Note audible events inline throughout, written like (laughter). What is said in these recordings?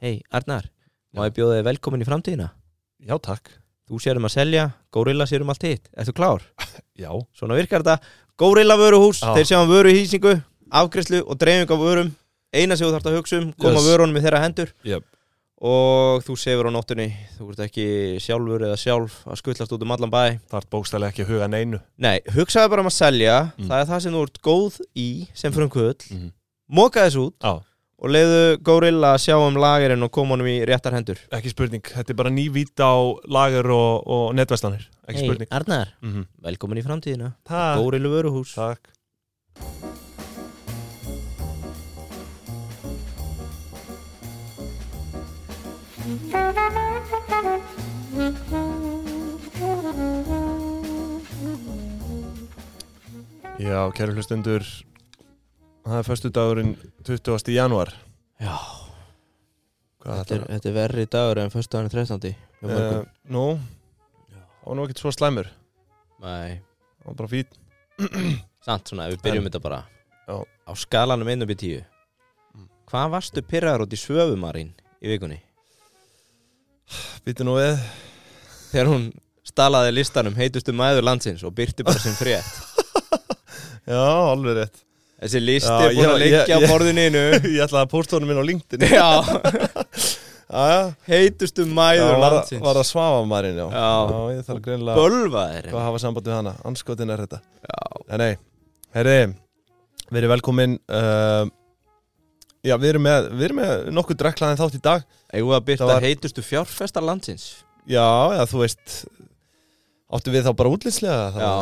Hei, Arnar, má ég bjóða þig velkomin í framtíðina? Já, takk. Þú sér um að selja, Gorilla sér um allt hitt. Ertu klár? (laughs) Já. Svona virkar þetta. Gorilla vöruhús, Já. þeir sjá um vöruhýsingu, afgræslu og dreifing á vörum. Eina sem þú þarfst að hugsa um, koma Yes. vörunum í þeirra hendur Yep. og þú sefur á nóttunni. Þú ert ekki sjálfur eða sjálf að skutlast út um allan bæ. Það er bókstæðlega ekki að huga neinu. Nei, hugsaðu bara um að selja. Mm. Það er það sem þú ert góð í sem fyrir um kull. Mm. Moka þess út Já. Og leiðu Gorilla að sjá um lagerinn og koma honum í réttar hendur. Ekki spurning. Þetta er bara ný vít á lager og, og netvæslanir. Ekki spurning. Arnar, Mm -hmm. velkomin í framtíðina. Takk. Gorilla vöruhús. Takk. Já, kæru hlustundur. Það er förstu dagurinn 20. januar. Já, Hvað þetta er, þetta er verri dagur en fyrstu daginn 13. hjá Uh, mörgum. nú, það var nú ekkert svo slæmur. Nei, Það var bara fít. (clears throat) samt svona, við byrjum En- þetta bara Já. á skalanum 1 upp í 10 Mm. Hvað varstu pyrraður út í svöfumarinn í vikunni? Býtu nú við. Þegar hún stalaði listanum heitustu mæður landsins og byrti bara sem frétt (laughs) Já, alveg rétt. Þessi listi Já, er búin að liggja á borðinu (laughs) ég ætlaði að posta honum inn á LinkedIn. Já, (laughs) Já, heitustu já. mæður var, landsins var að svafa marinn, já. Já. ég þarf greinlega Bölvaðir að hafa samband við hana. Anskotin er þetta. Já, Nei, nei. Herri, verið velkomin. Uh, já, við erum með, við erum með nokkuð drekklaðin þátt í dag. við að byrta var- heitustu fjárfestar landsins Já, já, þú veist, áttu við þá bara útlýslega? Já,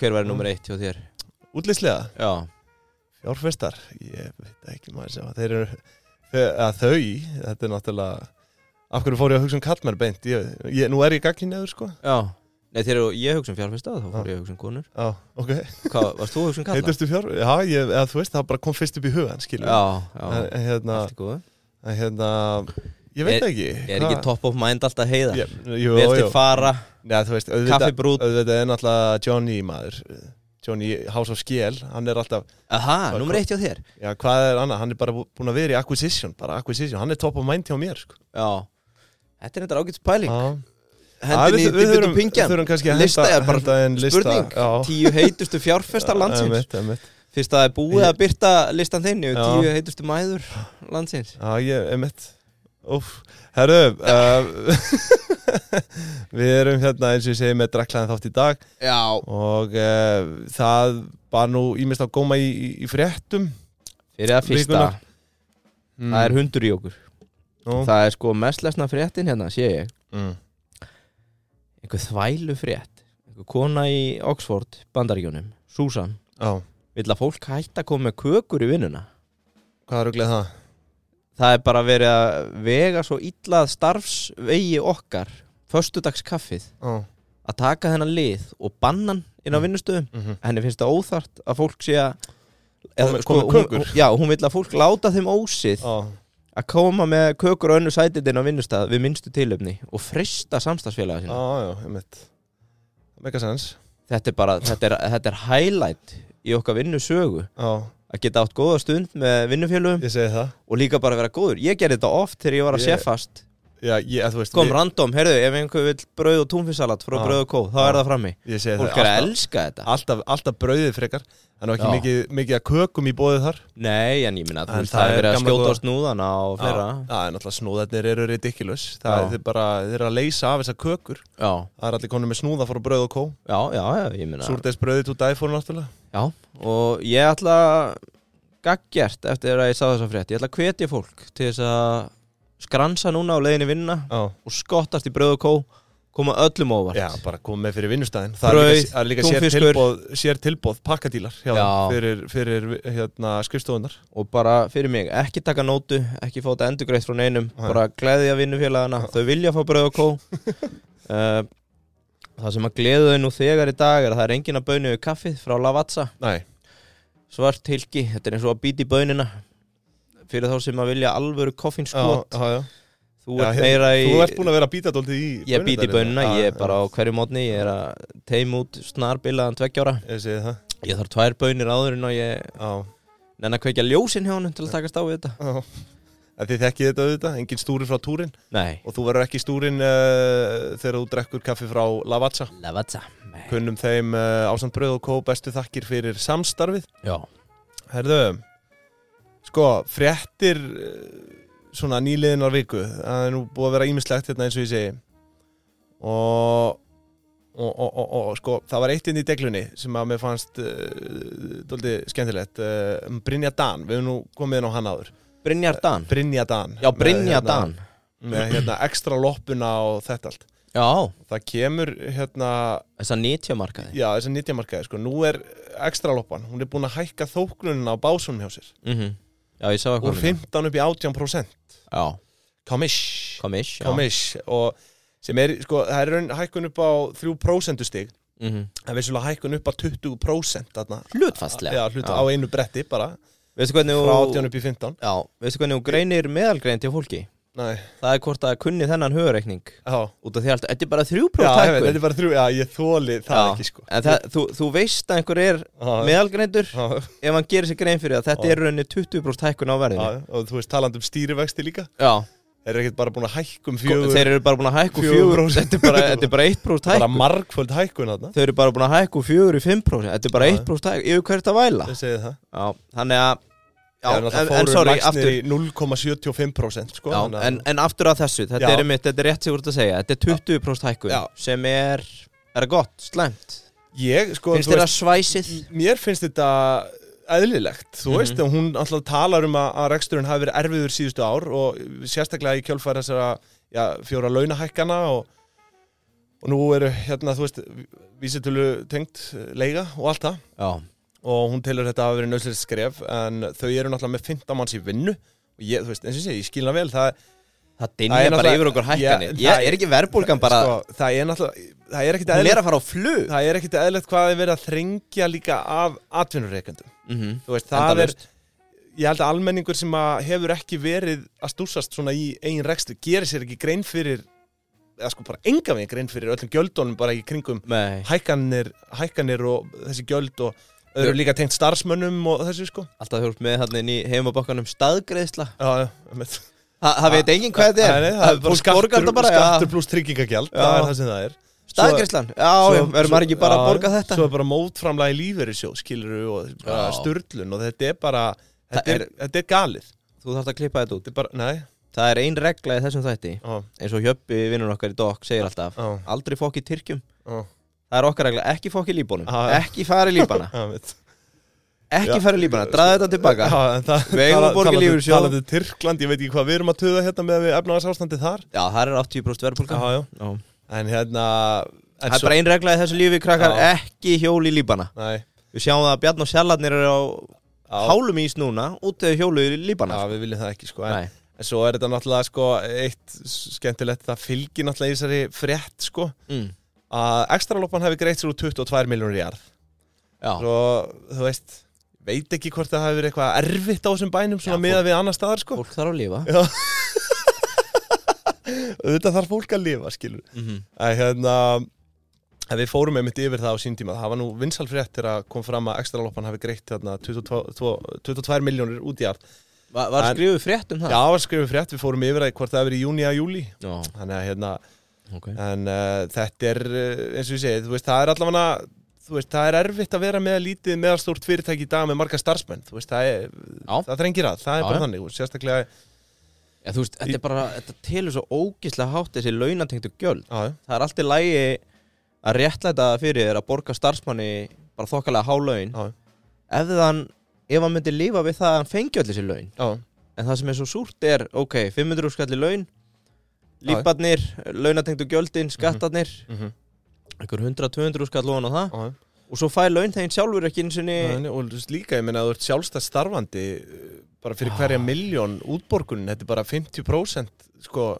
hver verður nummer eitt hjá þér? Útlýslega? Já, Fjárfestar? Ég veit ekki maður sem að þeir eru, að þau, þetta er náttúrulega, af hverju fór ég að hugsa um kallmenn beint? Ég, ég, nú er ég gagkin neður, sko. já Nei, þegar ég hugsa um fjárfesta, þá fór ég að hugsa um konur Já, ok. Hvað, varst þú að hugsa um kalla? Heitustu fjár, já, ég, eða, þú veist, það bara kom fyrst upp í hugan, skilur. Já, já, En, hérna, allt í góðu en, hérna, ég veit Er- ekki. Er ekki top of mind alltaf heiða? Ég, til fara, Já, þú veist, auðvitað, kaffibrút auðvitað er náttúrulega Johnny maður. Johnny House of Scale, hann er alltaf, Aha, nummer eitt hjá þér já, hvað er annað? Hann er bara bú- búinn að vera í acquisition, bara acquisition. Hann er top of mind hjá mér, sko. Já Þetta er þetta ágætt spæling. Hendin í við pingjan þurfum kannski að Lista er bara Spurning, tíu heitustu fjárfestar (laughs) landsins. Fyrst að það er búið að byrta listan þinn yfir Já. tíu heitustu mæður landsins Já, ég, einmitt Úf, herru uh, (laughs) Við erum hérna eins og ég segi með drekklaðin þátt í dag. Já. Og uh, það var nú ímest að góma í, í, í fréttum. Fyrir að fyrsta, Vikunar. mm. það er hundur í okkur. Nú, Það er sko mest lesna fréttin hérna, sé ég. Mm. Einhver þvælu frétt Einhver kona í Oxford, bandaríkjónum Susan. Já, Vill að fólk hætta að koma með kökur í vinnuna? Hvað er auðvitað það? Það er bara verið að vega svo illað starfsvegi okkar Föstudagskaffið Já, Að taka þennan lið og bannan inn á Mm. vinnustöðum. Mm -hmm. Henni finnst það óþart að fólk sé að Komi- sko, hún, Já, hún vill að fólk láta þeim ósið Já, Að koma með kökur og önnu sætið inn á vinnustað Við minnstu tilöfni Og frista samstagsfélaga sína. Sens Þetta er bara, þetta er, þetta er highlight Í okkar vinnusögu. Já, Að geta átt góða stund með vinnufélugum Og líka bara vera góður. Ég gerði þetta oft þegar ég var að seffast Já, ég, veist Kom ég, random, heyrðu, ef einhver vill brauð og túnfisalat frá brauð og kó, þá er það frammi. Fólk er að elska þetta. alltaf, alltaf brauðið frekar. Það er ekki mikið, mikið að kökum í bóðið þar. Nei, en ég minna þú veist, það er er verið að skjóta á snúðana og fleira. Það er náttúrulega snúðarnir eru ridiculous. Það er bara, þeir eru að leysa af þessar kökur. Já, Það er allir konið með snúða frá brauð og kó já, já, ég minna Súrdeisbrauðið to die for náttúrulega. Og ég ætla gaggjert eftir að ég sá þessa frétt. Ég ætla að hvetja fólk til þess að skransa núna á leiðinni vinna Já, og skottast í brauð og kó koma öllum óvart. Já bara komið með fyrir vinnustæðin. Það Brauð, er líka, það er líka sér, túnfiskur. tilbóð, sér tilbóð pakkadílar hjá Já. þeim fyrir, fyrir hérna, skrifstofunar og bara fyrir mig, ekki taka nótu ekki fá þetta endurgreitt frá neinum Nei. bara gleðja vinnufélagana, þau vilja fá brauð og kó. Uh, (laughs) það sem að gleðu þau nú þegar í dag er að það er engin að baunu við kaffið frá Lavazza. Nei, svart hilki, þetta er eins og að býta í baunina fyrir þá sem að vilja alvöru koffinskot þú ert hérna, meira í Þú ert búin að vera að býta dóltið í ég býti í Já, ég er bara á hverju mótni ég er að teim út snarbilaðan tveggjára Ég þarf tvær baunir áður en ég Já, nenni að kveikja ljósin hjá honum til að takast á við þetta. Þið þekkið þetta auðvitað, engin stúrin frá túrin. Nei. Og þú verður ekki stúrin uh, þegar þú drekkur kaffi frá Lavazza. Lavazza kunnum þeim uh, ásand bröð og kó bestu þakkir fyrir samstarfið. Já. Herðu, sko, fréttir uh, svona nýliðinar viku það er nú búið að vera ímislegt hérna eins og ég segi. Og og, og, og, og sko, það var eitt inn í deglunni sem að mér fannst uh, doldi skemmtilegt uh, um Brynja Dan, við hefum nú komið inn á hann áður. Brynjar Dan? Brynja Dan. Já, Með, Brynja hérna, Dan með hérna ekstra loppuna og þetta allt. Já. Það kemur hérna Þessa nýtjamarkaði já, þessi nýttjamarkaði, sko, nú er ekstra loppan, hún er búin að hækka þóknunina á básunum hjá sér. Mm Já, ég sá úr eitthvað 15 upp í 18% Já. Komish, Komish já. komish og sem er, sko, það er raun hækkun upp á 3% stig, Mhm. það er vissulega hækkun upp á 20% þarna, Hlutfastlega já, hluta á einu bretti bara, Veistu hvernig frá þú 18 upp í 15 Já, veistu hvernig þú greinir meðalgrein til fólki Nei, Það er hvort að kunni þennan höfureikning Út af því að þetta er bara þrjú tækkun þetta er bara þrjú, já, ég þóli það Já, ekki, sko. En það, þú, þú veist að einhver er meðalgreindur ef hann gerir sér grein fyrir að þetta Já. er rauninni 20% hækkun á verðinu. Og þú veist, talandi um stýrivexti líka. Já, þeir eru ekkert bara búin að hækkum Sko, fjögur þeir eru bara búin að hækku fjögur Þetta er bara, þetta er bara 1% bara hækkun. Þau eru bara búin að hækku fjögur í 5% Þetta er bara Já. 1% hækkun. Yfir hvert að væla þeir þannig að Já, en, en sorry, aftur niður í 0,75% sko, að- en, en aftur að þessu, þetta er, mitt, þetta er rétt sigur að segja Þetta er 20% hækkun sem er, er gott, slæmt. Ég, sko, Finnst að svæsið? mér finnst þetta eðlilegt, þú Mhm. veist, hún alltaf talar um að, að reksturinn hafi verið erfiður síðustu ár og sérstaklega í kjölfæra þessara já, fjóra launahækkana og, og nú eru hérna, þú veist, vísitölu tengt leiga og allt það. Já, og hún telur þetta að verið nöðslega skref en þau eru náttúrulega með 15 manns í vinnu. Og ég, þú veist, eins og ég segi, ég skilna vel. Það, það dinja bara yfir okkur hækkanir. Ég það- er ekki verðbólgan bara sko, það er náttúrulega það er ekkit Hún er að fara á flug. Það er ekkit eðlilegt hvað er verið að þrengja líka af atvinnureikendum mm þú veist, það er ég held að almenningur sem að hefur ekki verið að stúsast svona í eigin rekstu gerir sér ekki grein fyrir eða sko bara enga veginn grein fyrir öllum gjöldunum bara í kringum hækkanir, hækkanir og þessi gjöld og öðru líka tengt starfsmönnum og þessu sko. Alltaf ert með hann inn í heimabokkanum staðgreðsla já, já, einmitt. Það það veit enginn hvað þetta Nei, nei, er það er bara skattur, bara, skattur pluss tryggingagjald það er það sem það er. Staðgreðslan, já, verður maður ekki bara að borga þetta? svo er bara mótframlega í lífeyrissjóð skilur og sturlun og þetta er bara þetta er, þetta er galið. Þú þarfst að klippa þetta út. Þetta er bara, nei. Það er ein regla í þessum þætti. Eins og Hjöppi vinnur okkar í DOC segir alltaf Aldrei fokk í Tyrkjum Það er okkar regla, ekki fokk í Líbónum Já, já. Ekki fara í Líbana. (laughs) Ekki Já. fara í Líbana, draða þetta tilbaka Já, það, Við eigum að borga talandi- lífeyrissjóð. talandi Tyrkland, ég veit ekki hvað við erum að töða hérna með við efnagsástandi þar Já, það er 80% verðbólga já, já. Já. en hérna Það er bara ein regla í þessu lífi krakkar Já. Ekki hjól í Líbana nei, Við sjáum það að Bjarn og Sjallarnir eru á á, hálum ís núna út eða hjólu í Líbana já, við viljum það ekki sko, en, en svo er þetta náttúrulega sko, eitt skemmtilegt það fylgir náttúrulega í þessari frétt sko, mm. Að ekstraloppan hefði greitt sér úr 22 miljónur í arð. Og þú veist veit ekki hvort það hafi verið eitthvað erfitt á þessum bænum svona miða við annar staðar sko. fólk þarf að lifa. Þetta (laughs) þarf fólk að lifa skilur. Mm -hmm. að hérna að við fórum einmitt yfir það á sín tíma. Það var nú vinsal frétt þegar kom fram að ekstraloppan hafi greitt hérna 22, 22 miljónir út í arð. Var, var skrifuð frétt um það? já, var skrifum frétt, við fórum yfir það hvort það verið í júni að júli Já, þannig að hérna ok. En uh, þetta er uh, eins og ég segi, þú veist, það er allavega veist, það er erfitt að vera með lítið meðalstórt fyrirtæki í dag með marga starfsmenn. Veist, það er, það þrengir að það er Já, bara já. þannig, sérstaklega þú veist, þetta er bara, þetta telur svo ógislega hátt þessi launatengtu gjöld. Já, Það er alltaf lægi að réttlæta fyrir þér að borga starfsmanni bara þokkalega há laun. Já, ef hann, ef hann myndi lifa við það að hann fengi öll þessi laun. Já, en það sem er svo súrt er, ok, 500 skalli laun Já. lífbarnir, launatengtu gjöldin, skattarnir. Mhm, einhver 100-200 skall lóðan á það. Já. og svo fær laun þegar sjálfur ekki eins og Nei, og líka, ég meina að þú ert sjálfstæð starfandi uh, bara fyrir Ah. hverja miljón útborgun, þetta er bara 50% sko,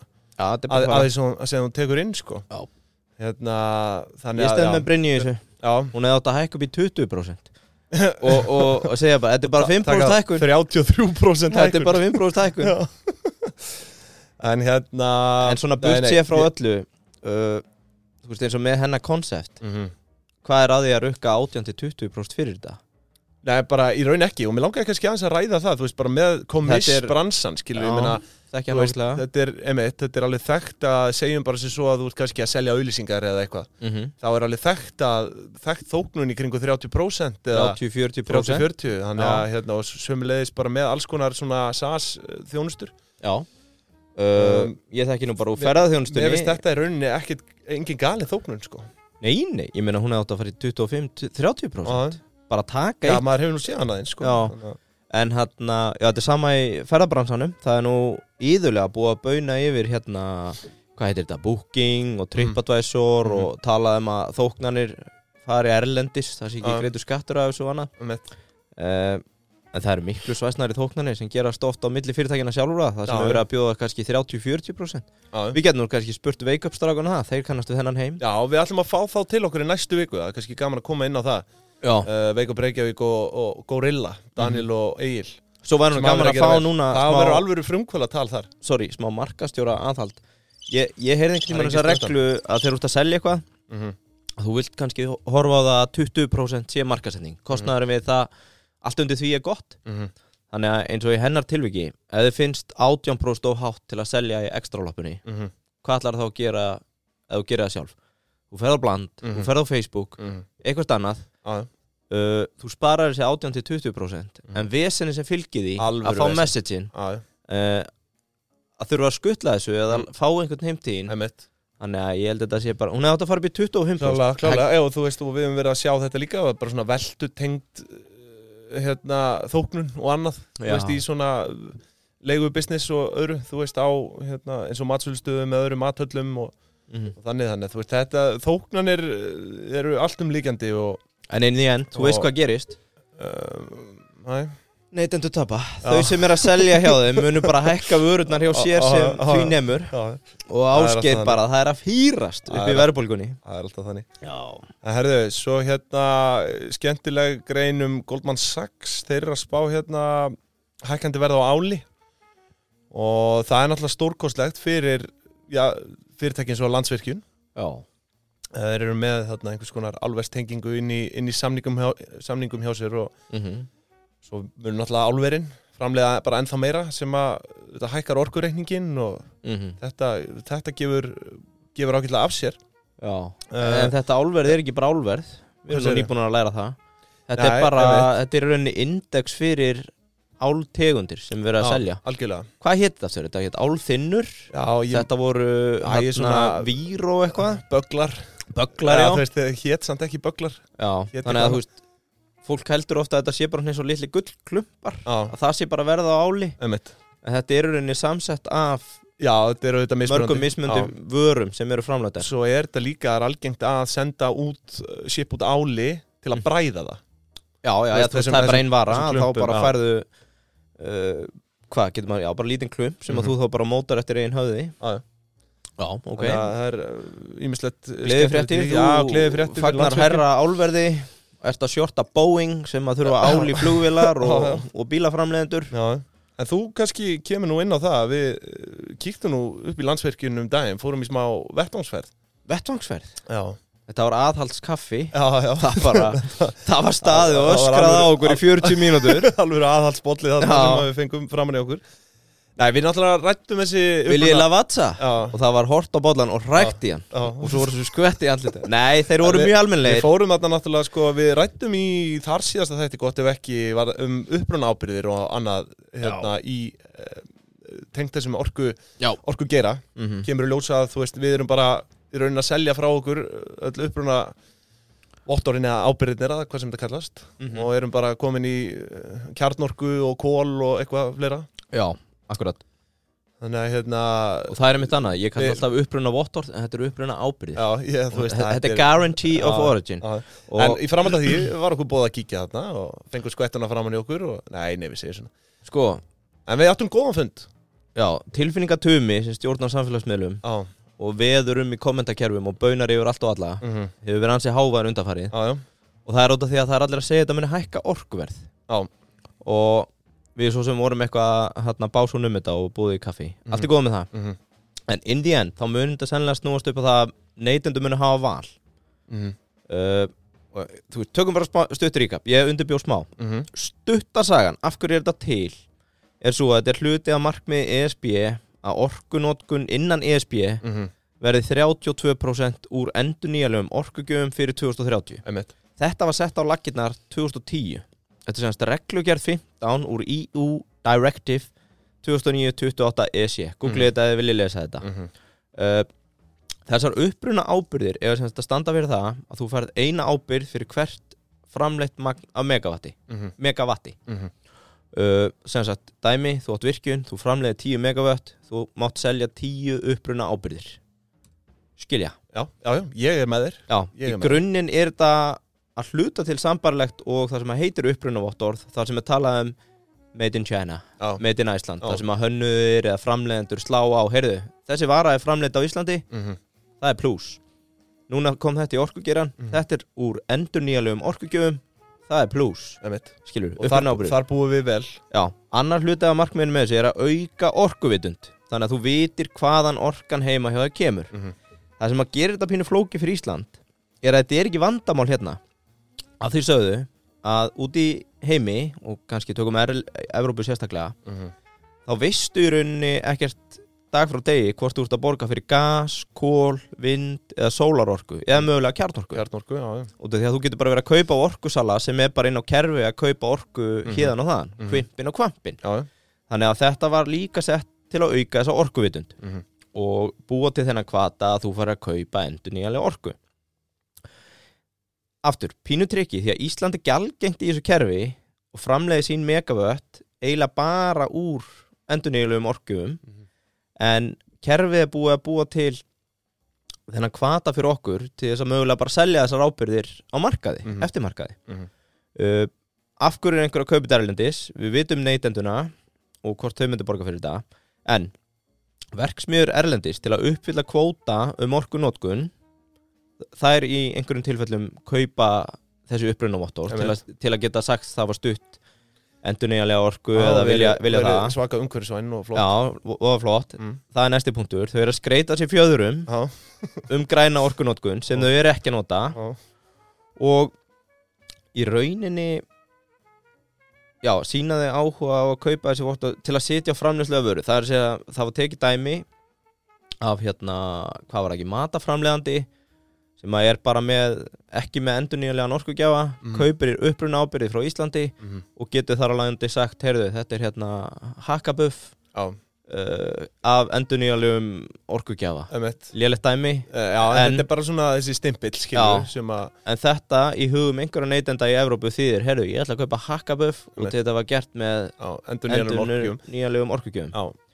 er að, að því sem, þú tekur inn sko. Hérna, þannig Ég já, með Brynju í þessu. Já, Hún hefði átt að hækka upp í 20% (laughs) og, og, og segja bara, þetta er bara 5% hækkun. 33% Þetta er hækkun. bara 5% hækkun. (laughs) en hérna En svona burt sé frá öllu uh, Þú veist eins og með hennar konsept mm Hvað er að því að rukka 18-20% fyrir þetta? Nei, bara í raun ekki og mér langaði kannski aðeins að ræða það, þú veist, bara með kommiss Þetta er- bransan, skilur Já, minna, veist, óslega þetta er, emitt, þetta er alveg þekkt að segjum bara sem svo að þú ert kannski að selja auðlýsingar eða eitthvað, mm -hmm. þá er alveg þekkt að þekkt þóknun í kringu 30% eða 30-40% 30-40, þannig að hérna, og sömulegis bara með alls konar svona SAS þjónustur. Já uh, Ég þekki nú bara úr ferðarþjónustunni Mér finnst þetta í rauninni ekkit, engin galið þóknun, sko Nei, nei, ég meina hún hefði átt að fara í 25-30% Já, Bara taka Já, eitt maður hefur nú séð hana eins, sko Já. En hérna, já þetta er sama í ferðarbransanum Það er nú íðulega búið að bauna yfir hérna Hvað heitir þetta? Booking og TripAdvisor Mhm. og talað um að þóknanir fari erlendis Það sé ekki Já. greitur skattur af þessu og annað einmitt. uh, En það eru miklu svæsnari þóknanir sem gerast oft á milli fyrirtækina sjálfur Það sem hefur verið að bjóða kannski 30-40% Já, Við getum nú kannski spurt veikupstrákun það Þeir kannast við þennan heim. Já, við ætlum að fá þá til okkur í næstu viku Það er kannski gaman að koma inn á það. Uh, Veik og Breykjavík og, og Gorilla Daniel og Egil. Svo hafa gaman að að fá núna Það smá- verður alveg frumkvöla tal þar. Sorry, smá markastjóra aðhald. Ég, ég heyrði einhvern tímann Það er þessa engin reglu að þeir út að selja eitthvað. Mm -hmm. þú vilt kannski horfa á það að 20% sé markasetning kostnaðurinn við það allt undir því er gott. Mhm. þannig að eins og í hennar tilviki ef þið finnst 18% of hátt til að selja í ekstraloppunni, Mhm. hvað ætlar þá að gera ef þú gerir það sjálf? Þú ferð á bland, Mhm. þú ferð á Facebook Mhm. eitthvað annað. Uh, þú sparar þessi 18 til 20% en vesenni sem fylgir því Alvöru að fá já, uh, að þurfa að skutla þessu eða Mm. fá einhvern heimtíðin. Þannig að ég held að þetta sé bara Hún hefði átt að fara upp í 25% Klálega, klálega, já, þú veist, og við hefum verið að sjá þetta líka bara svona veldu tengt hérna, þóknun og annað veist, í svona leigu business og öðru, þú veist, á hérna, eins og matsölustöðum með öðru mathöllum og, Mhm. og þannig þannig, þú veist, þetta þóknanir eru allt um líkandi og En inn í end, þú veist hvað gerist? Uh, næ, Neytendur tapa. Þau sem er að selja hjá þeim munu bara hækka vörurnar hjá (laughs) sér sem því nemur. Já, Og Það áskeið bara að það er að fýrast Það upp í verðbólgunni. það er alltaf þannig. Já. En herðu, svo hérna skemmtileg grein um Goldman Sachs. Þeir eru að spá hérna hækkandi verð á áli. Og það er náttúrulega stórkostlegt fyrir já, fyrirtækin svo landsvirkjun. Já. Þeir eru með þarna einhvers konar álverstengingu inn í, inn í samningum, hjá, samningum hjá sér og Mhm. Svo verður náttúrulega álverin framlega bara ennþá meira sem að þetta hækkar orkureikningin og Mhm. þetta, þetta gefur, gefur ákveðlega af sér. Já. Eh, En þetta álverð er ekki bara álverð. Við erum segirðu? nýbúin að læra það. Þetta Nei, er bara, þetta er rauninni index fyrir áltegundir sem við erum að selja. algjörlega. Hvað hétt það sér? Þetta hétt álþinnur Þetta voru hérna svona- vír og eitthvað? böglar. Bögglar, já þú veist, hétt samt ekki böglar. Já, þannig að þú veist Fólk heldur ofta að þetta sé bara eins og litli gullklumpar Að það sé bara verða á áli. Einmitt. En þetta er í rauninni samsett af Já, þetta eru mörgum mismundi vörum sem eru Já. framlættar Svo er þetta líka algengt að senda út uh, ship út áli til að bræða það. Já, já, Veist, þú þessum- það er bara þessum- ein vara Þá bara færðu uh, Hvað getur maður, já, bara lítinn klump Sem Mhm. að þú þá bara mótar eftir einn höfði. Já, já. Ok. Það er ímislegt Gleðifréttir, Já, gleðifréttir fagnar herra álverði Ert að sjorta Boeing sem að þurfa ál í (laughs) flugvilar og, og bílaframlegendur Já, en þú kannski kemur nú inn á það Við uh, kíktum nú upp í landsverkjunum um daginn Fórum í smá vettvánsferð Vettvangsferð? Já, Þetta var aðhaldskaffi. Já, já. Það, bara, (laughs) það var staðið og Það var öskrað á okkur í 40 mínútur. (laughs) Alveg aðhaldsbollið Já. sem við fengum framan í okkur Nei, við náttúrulega rættum þessi Vil ég lavatsa? Já, Og það var hort á bollan og rækt í hann. Já Og svo voru svo skvett í andlita Nei, þeir voru Við- mjög Við almennlegir fórum þarna náttúrulega sko, við rættum í þar síðasta þætti gott ef ekki var um uppruna ábyrðir og annað hérna í uh, tengt þessum orku, Já. orku gera. Mhm. kemur í ljósa að þú veist við erum bara í raunin að selja frá okkur öll uppruna vottorinn eða ábyrðirnir eða hvað sem þetta kallast. Mhm. og erum bara komin í eh, kjarnorku og kól og eitthvað fleira. Já, akkurat. Þannig að hérna Og það er mitt annað Ég kalli Við- alltaf uppruna vottor En þetta er uppruna ábyrði já, ég, þú veist Þetta er guarantee of Já, origin. Og En í framhald af því var okkur bóð að kíkja þarna og fengur skvettuna framan í okkur og nei, nei, við segjum svona. Sko, En við áttum góðan fund. Já, tilfinningatumi sem stjórnar samfélagsmiðlum Já, og veður um í kommentakerfum og baunar yfir allt og alla mhm, hefur verið ansið já, já, og það er út af því að það er allir að segja að þetta muni hækka orkuverð. Já. og við svo sem vorum eitthvað hérna básún um þetta og búið í kaffi. Allt er góð með það. Mhm, en in the end þá mun þetta sennilega snúast upp á það að neytendur muni hafa val. Mhm. Uh, og þú veist, tökum bara smá- stutt ríkap ég undirbjóð smá. Mhm. stuttasagan, af hverju er þetta til? Er svo að þetta er hluti af markmið ESB að orkunótkun innan ESB Mhm. verði 32% úr endur nýjalöfum orkugjöfum fyrir 2030 Einmitt. þetta var sett á laggirnar 2010 þetta er semst reglugerð 15 úr EU Directive 2009-28 EC googlið Mhm. þetta eða viljið lesa þetta Mhm. uh, þessar uppruna ábyrðir er semst að standa fyrir það að þú færð eina ábyrð fyrir hvert framleitt magn af megavatti Mhm. megavatti Mhm. uh, sem sagt dæmi, þú átt virkjun þú framleiði 10 megavatt þú mátt selja 10 uppruna ábyrðir skilja Já, já, já, ég er með þér Já, í grunninn er þetta að hluta til sambarlegt og það sem að heitir upprunavottorð þar sem er talað um Made in China, Já, Made in Iceland Já. þar sem að hönnuðir eða framleiðendur slá á heyrðu, þessi vara er framleidd á Íslandi Mhm. það er pluss núna kom þetta í orkugeran Mhm. þetta er úr endur nýjalögum orkugjöfum það er einmitt skilur Og þar, þar búum við vel Já, annar hluti af markmiðinu með þessu er að auka orkuvitund þannig að þú vitir hvaðan orkan heima hjá það kemur Mhm. Það sem að gera þetta pínu flóki fyrir Ísland er að þetta er ekki vandamál hérna að því sögðu að út í heimi og kannski tökum Evrópu sérstaklega Mhm. þá veistu í rauninni ekkert dag frá degi hvort þú ert að borga fyrir gas, kól, vind eða sólarorku eða mögulega kjarnorku Kjarnorku, já, já af því að þú getur bara verið að kaupa orkusala sem er bara inn á kerfi að kaupa orku Mhm. hérðan og þaðan, Mhm. kvimpin og kvampin Já, já þannig að þetta var líka sett til að auka þessa orkuvitund Mhm. og búa til þennan kvata að þú fara að kaupa endur nýjanlega orku Aftur, pínu trikki því að Ísland er gjaldgengt í þessu kerfi og framleiði sín megavött eiginlega bara úr endur nýjanlegum orkufum Mhm. en kerfið er búið að búa til þennan kvata fyrir okkur til þess að mögulega bara selja þessar ábyrðir á markaði, Mhm. eftirmarkaði Mhm. uh, af hverju er einhver að kaupa þetta erlendis við vitum neytenduna og hvort þau myndu borga fyrir þetta en verksmiður erlendis til að uppfylla kvóta um orkunótkun þær í einhverjum tilfellum kaupa þessu upprunavottor til, til að geta sagt það var stutt endur nýjanlega orku eða vilja, vilja það. Svaka umhverfisvæn og flott. Já, og flott. Mm. Það er næsti punktur, þau eru að skreita sér fjöðurum Já, um græna orkunótkun sem þau eru ekki að nota. Já. Og í rauninni já, sína þau áhuga á að kaupa þessi vottor til að sitja á framleyslega vöru. Það er að segja, það var tekið dæmi af hérna, hvað var ekki, mataframlegandi sem að er bara með ekki með endurnýjanlegan orkugjafa Mhm. kaupir uppruna ábyrði frá Íslandi Mhm. og getur þar alveg undir sagt, heyrðu, þetta er hérna hakkabuff Já, uh, af endurnýjanlegum orkugjafa. Lélegt dæmi. Eh, Já, En- þetta er bara svona þessi stimpill, En þetta í hugum einhverja neytenda í Evrópu þýðir, herru, ég ætla að kaupa hakkabuff og þetta var gert með Já, endur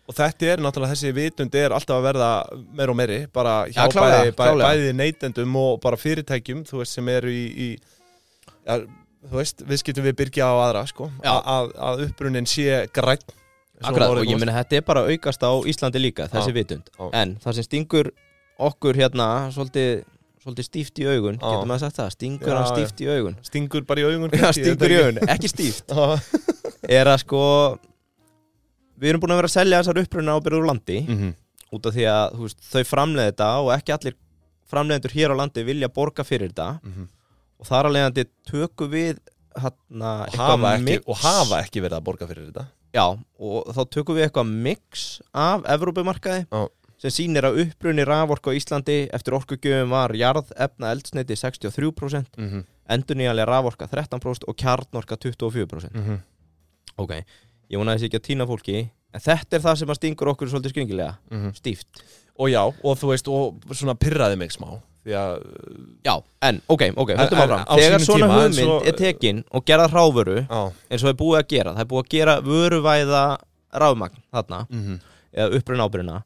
og þetta er náttúrulega þessi vitund er alltaf að verða meir og meiri bara hjá Já, klárlega, bæði, bæ, klárlega. bæði neytendum og bara fyrirtækjum þú veist sem eru í, í ja, þú veist, við skiptum við byrgja á aðra sko, að, að upprunin sé græn Akkurat, og ég meina þetta er bara aukast á Íslandi líka, þessi Já, vitund. Já. En það sem stingur okkur hérna svolítið, svolítið stíft í augun Já. getur maður sagt það, stingur Já, hann stíft í augun? Stingur bara í augun Já, stingur í augun, ekki stíft. Er að sko Við erum búin að vera að selja þessar uppruna ábyrður úr landi Mhm. út af því að veist, þau framleiði þetta og ekki allir framleiðendur hér á landi vilja borga fyrir þetta Mhm. og þar alveg að tökum við hérna, og, hafa ekki, og hafa ekki verið að borga fyrir þetta já, og þá tökum við eitthvað mix af Evrópumarkaði Já. sem sýnir að upprunni raforku á Íslandi eftir orkugjöfum var jarð, efna, eldsneiti 63% mm -hmm. endurnýjanlega raforka 13% og kjarnorka 24% Mm ok, ég vona þessi ekki að týna fólki en þetta er það sem að stingur okkur svolítið skringilega stíft og já, og þú veist, og svona pyrraði mig smá því að já, en, ok, ok, en áfram þegar svona tíma, hugmynd svo- er tekin og gerða hráföru á, eins og það er búið að gera, það er búið að gera vöruvæða rafmagn þarna mm -hmm. eða uppruna ábyrina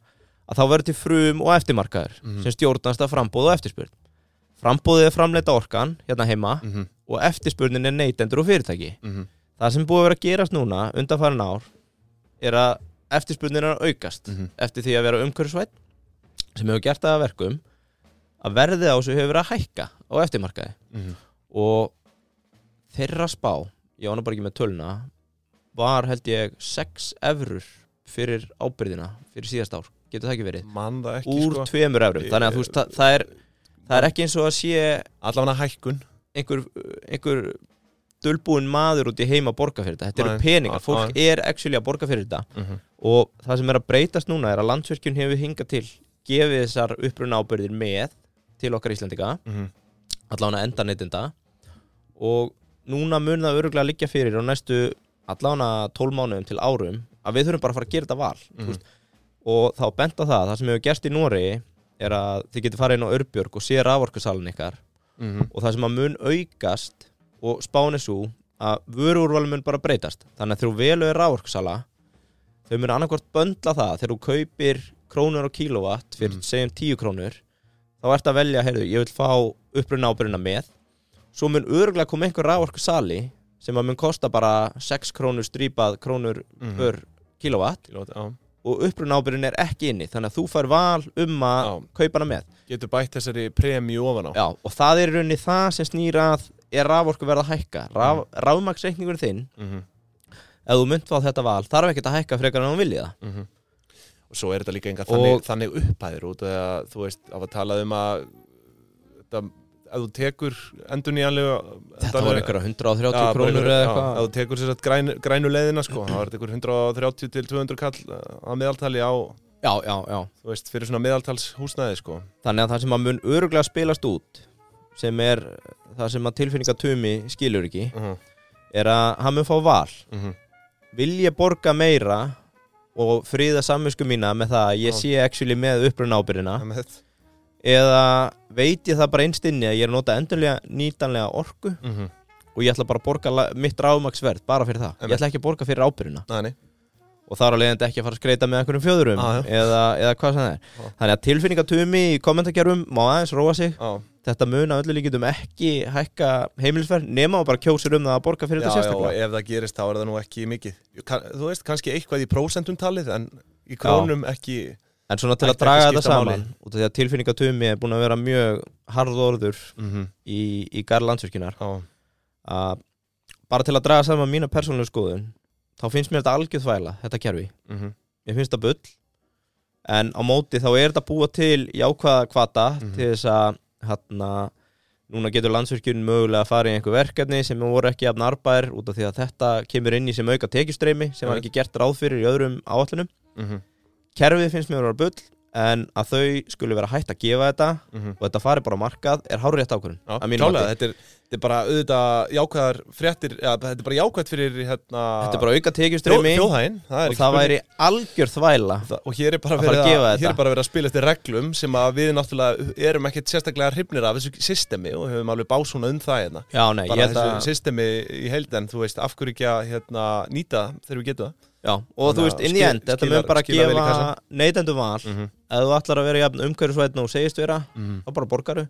að þá verður til frum og eftirmarkaður Mhm. sem stjórnast af frambóð og eftirspurn frambóðið er framleita orkan hérna heima Mm -hmm. og eftirspurnin er neytendur og fyrirtæki Mm -hmm. Það sem búið að vera að gerast núna undanfærin ár er að eftirspurnin er að aukast Mhm. eftir því að vera umhverfisvætt sem hefur gert það að verkum að verðið á þessu hefur verið að hækka á eftirmarkaði Mhm. og þeirra spá ég ána bara ekki með töluna var held ég 6 eurur fyrir ábyrðina fyrir síðast ár, getur það ekki verið það ekki úr sko. tveimur eurum, þannig að þú veist það, það, er, það er ekki eins og að sé allavega hækkun einhver, einhver dulbúin maður út í heima að borga fyrir þetta Þetta Nei. eru peningar, fólk er actually að borga fyrir þetta mm -hmm. og það sem er að breytast núna er að landsverkjun hefur hingað til gefið þessar uppruna ábyrðir með til okkar Íslandika Mhm. allavega enda neytinda og núna mun það öruglega liggja fyrir á næstu allavega 12 mánuðum til árum að við þurfum bara að fara að gera þetta val mm Mhm. og þá benda það, það sem hefur gerst í Nóri er að þið getur farið inn á Örbjörg og sé raforkusalun ykkar Mhm. og það sem að mun aukast og spáni svo að vöruúrvalin mun bara breytast þannig að þegar þú velu er raforkusala þau mun annarkvort böndla það þegar þú kaupir krónur og kílóvatt fyrir Mm. segjum 10 krónur þá ert að velja, heyrðu, ég vil fá uppruna ábyrjuna með svo mun örgulega koma einhver raforkusali sem að mun kosta bara 6 krónur strípað krónur Mhm. per kílóvatt Kílówatt, já. og uppruna ábyrjun er ekki inni þannig að þú fær val um að kaupa hana með Getur bætt þessari premju ofan á Já, og það er í rauninni það sem snýra að er raforku verða að hækka. Raf, Rafmaksreikningur þinn, Mhm. ef þú mynd fá þetta val þarf ekkert að hækka frekar en þú viljið það. Mhm. Og svo er þetta líka enga þannig, þannig upphæðir út af að þú veist, af að tala um að þetta, ef þú tekur endur nýjanlega Þetta var einhverja 130 krónur eða eitthvað. þú tekur sér að grænu, leiðina sko, þá er þetta einhver 130 til 200 kall að meðaltali á, Já, já, já. þú veist, fyrir svona meðaltals húsnæði sko. Þannig að það sem að mun öruglega spilast út sem er það sem að tilfinningatumi skilur ekki uh er að hann mun fá val. -huh. Vil ég borga meira og fríða samvinsku mína með það að ég sé actually með uppruna ábyrðina uh -huh. eða veit ég það bara einstinni að ég er að nota endurlega nýtanlega orku uh og ég ætla bara að borga mitt ráðmaksverð bara fyrir það, ég ætla ekki að borga fyrir ábyrjuna -huh. og þar á leiðandi ekki að fara að skreita með einhverjum fjöðurum já. eða, eða hvað sem það er. Já. þannig að tilfinningatumi í kommentarkerfum má aðeins róa sig. Já, þetta mun að öllu líkitum ekki hækka heimilisverð nema og bara kjósir um það að borga fyrir já, þetta já, og sérstaklega ef það gerist þá er það nú ekki mikið. Þú veist, kannski eitthvað í prósentum talið en í krónum ekki en svona til að draga þetta saman út af því að tilfinningatumi er búin að vera mjög harðorður mm -hmm. í, í garð landsvirkjunar. Já, að bara til að draga saman mína persónulega skoðun þá finnst mér þetta algjörð þvæla, þetta kerfi. Mm mér finnst það bull. En á móti þá er þetta búa til jákvæða kvata Mhm. til þess að hérna, núna getur landsvirkjun mögulega að fara í einhver verkefni sem voru ekki jafn arbær út af því að þetta kemur inn í sem auka tekjustreimi sem var ekki gert ráð fyrir í öðrum áallunum -hmm. kerfið finnst mér að vera bull en að þau skulle vera hægt að gefa þetta Mm og þetta fari bara á markað er hárið rétt ákvörðun að þetta er, þetta er bara auðvitað jákvæðar fréttir, ja, þetta er bara jákvæðt fyrir hérna, þetta er bara auka er og það spurning. væri algjör þvæla Það- og hér er bara að verið að að, er bara verið að spila eftir reglum sem að við náttúrulega erum ekkert sérstaklega hrifnir af þessu systemi og höfum alveg básuna um það hérna. Já, nei, bara þessu að systemi í heild en þú veist, af hverju ekki að hérna, nýta þegar við getum það Já, og þú veist, að inn í end, þetta mun bara í gefa neytendu val. Mm -hmm. ef þú ætlar að vera jafn umhverfisvætn og segist vera, Mm þá bara borgaru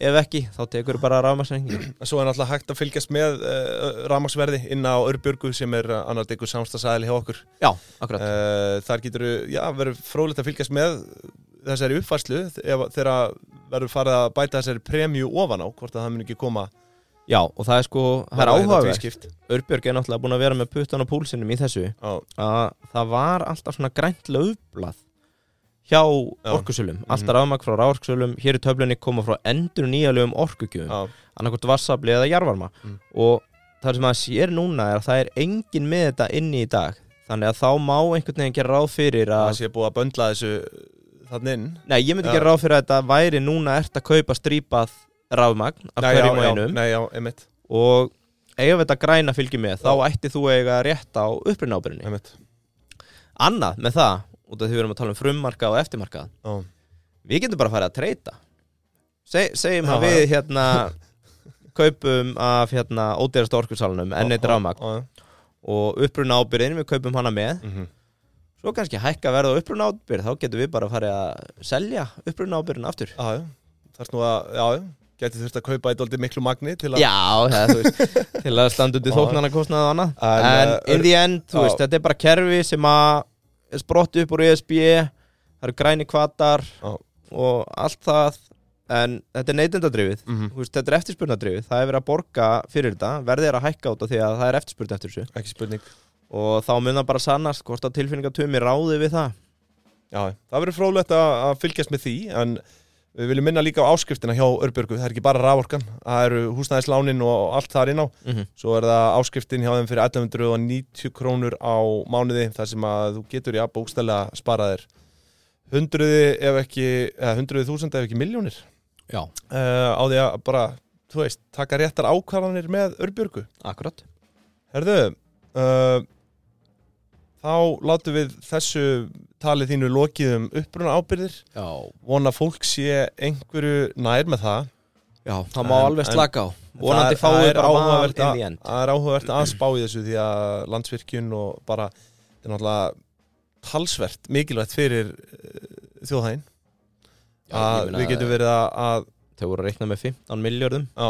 ef ekki, þá tekur bara rafmaksreikning Svo er náttúrulega hægt að fylgjast með uh, ramagsverði inn á Örbjörgu sem er uh, annar degur samstagsæðli hjá okkur. Já, akkurat. Uh, Þar getur, já, verður fróðlegt að fylgjast með þessari uppfærslu ef- þegar verður farið að bæta þessari premju ofan á, hvort að það mun ekki koma Já, og það er sko, það er áhugavert. Örbjörg er náttúrulega búin að vera með puttan á púlsinum í þessu Já, að það var alltaf svona grænt löfblað hjá Já. orkusölum Mhm. alltaf rafmagn frá ráorkusölum, hér í töflunni koma frá endur nýjalegum orkugjöfum annarkort vassafli eða jarvarma Mm. og það sem að sér núna er að það er engin með þetta inni í dag þannig að þá má einhvern veginn gera ráð fyrir það að sé búið að böndla þessu þannig inn nei, ég myndi Já. gera ráð fyrir að þetta væri núna ert að kaupa strípað rafmagn af hverjum og einum. Nei, já, einmitt, og ef þetta græna fylgir með þá ætti þú eiga rétt á upprinn ábyrðinni einmitt. Annað með það, út af því við erum að tala um frummarka og eftirmarka Já, við getum bara að fara að treyta. Seg, segjum að við hérna (laughs) kaupum af hérna ódýrasta orkursalunum enn eitt rafmagn. Já, og uppruna ábyrðin, við kaupum hana með. Mhm. svo kannski hækka verða á uppruna ábyrð þá getum við bara að fara að selja uppruna ábyrðin aftur. Já, Þarst nú að, já Gæti þurft að kaupa eitthvað miklu magni til að já, það, veist, (laughs) til að standa undir þóknana kostnaði og annað. En, en eh, in the end, já. veist, þetta er bara kerfi sem að sprott upp úr ESB það eru græni kvatar Já. og allt það. En þetta er neytendadrifið. Mhm. Þú veist, þetta er eftirspurnadrifið, það er verið að borga fyrir þetta, verðið er að hækka út af því að það er eftirspurn eftir þessu. Ekki spurning. Og þá mun það bara sannast hvort að tilfinningatumi ráði við það. Já, það verður fróðlegt að, að fylgjast með því en Við viljum minna líka á áskriftina hjá Örbjörgu. Það er ekki bara raforkan, það eru húsnæðislánin og allt þar inn á. Mhm. Svo er það áskriftin hjá þeim fyrir 1190 krónur á mánuði þar sem að þú getur sparaðir ef ekki, eða hundruði þúsund ef ekki miljónir Já, uh, á því að bara, þú veist, taka réttar ákvarðanir með Örbjörgu. Akkurat. Herðu, uh, þá látum við þessu talið þínu lokið um uppruna ábyrðir Já, vona fólk sé einhverju nær með það. Já það má En- alveg slaka á. Vonandi fáið bara áhugavert inn í end. Það er áhugavert að spá í þessu því að landsvirkjun og bara þetta er náttúrulega talsvert mikilvægt fyrir uh, þjóðhæðin. Já, að við getum verið að, að Þau voru að reikna með 15 miljardum á,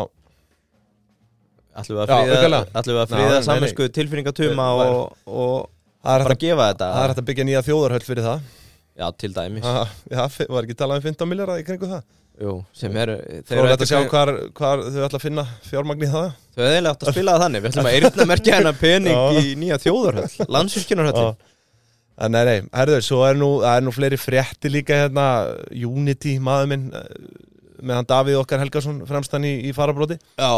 Ætlum við að Já, friða, aukalega. ætlum við að Ná, friða nei, nei. saminsku tilfinningatuma og, og það, er hægt að, er að byggja nýja þjóðarhöll fyrir það. Já, til dæmis. Ah, Já, var ekki talað um 15 miljardar í kringu það? Jú, sem eru Þú er að sjá hvar, hvar þau ætla að finna fjármagn í það. Þau hefði eiginlega átt að spila það þannig. Við ætlum að eyrna merkja hennar pening í nýja þjóðarhöll. En nei, nei, herður, svo er nú, er nú fleiri frétti líka hérna, Unity maður minn, eh, með hann Davíð okkar Helgason fremstan í, í farabróti. Já,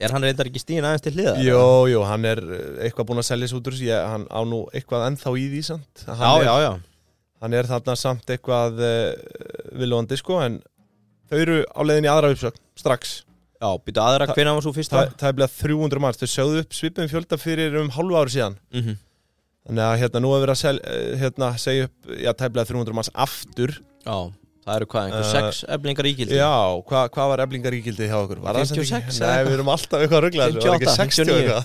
er hann reyndar ekki stíðin aðeins til hliða? Jó, jó, hann er eh, eitthvað búinn að selja þessu út úr þessu, ég- hann á nú eitthvað ennþá í því samt. Hann Já, er, já, já Hann er þarna samt eitthvað uh, viljandi, sko, en þau eru á leiðinni í aðra uppsögn, strax. Já, býtu aðra, Það- hvenær var svo fyrsta? Það, það er bleið 300 manns, þau sögðu upp svipum fjölda fyrir um hálfu ári síðan. Mhm. Þannig að hérna nú er verið að sel, eh, hérna, segja upp, já, tæplega 300 manns aftur. Já, það eru hvað, einhver sex eflingar ígildi Já, hva, hvað var eflingar ígildi hjá okkur? Var það samt 56 ekki? eða Nei, við erum alltaf eitthvað rugglega Var ekki 58, 60 eitthvað?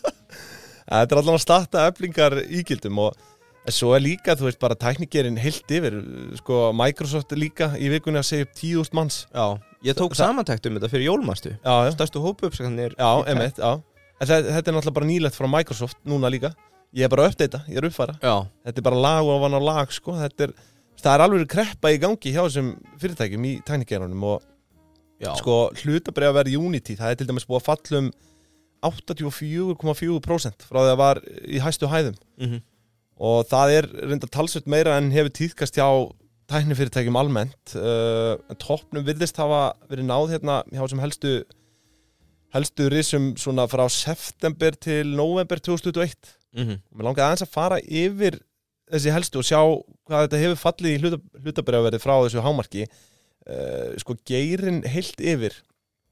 (laughs) Þetta er allan að starta eflingar ígildum og svo er líka, þú veist, bara tæknikerinn heilt yfir, sko, Microsoft líka í vikunni að segja upp 10.000 manns. Já, ég tók Það- samantækt um þetta fyrir jólmastu Já, já, Stærstu hópu uppsakanir já, emitt, já. Þetta, þetta er náttúrulega bara nýlegt frá Microsoft núna líka. Ég er bara að uppdata, ég er að uppfæra Já, Þetta er bara lag og ofan á lag, sko. Þetta er, það er alveg kreppa í gangi hjá þessum fyrirtækjum í tæknikerunum og já sko hlutabræða verið Unity það er til dæmis búið að falla um 84,4% frá því að var í hæstu hæðum Mhm. og það er reynda talsveit meira en hefur tíðkast hjá tæknifyrirtækjum almennt uh, toppnum virðist hafa verið náð hérna hjá sem helstu helstu risum svona frá september til november 2021 Mhm. og mér langaði aðeins að fara yfir þessi helstu og sjá hvað þetta hefur fallið í hluta, hlutabræðaverði frá þessu hámarki uh, sko geirin heilt yfir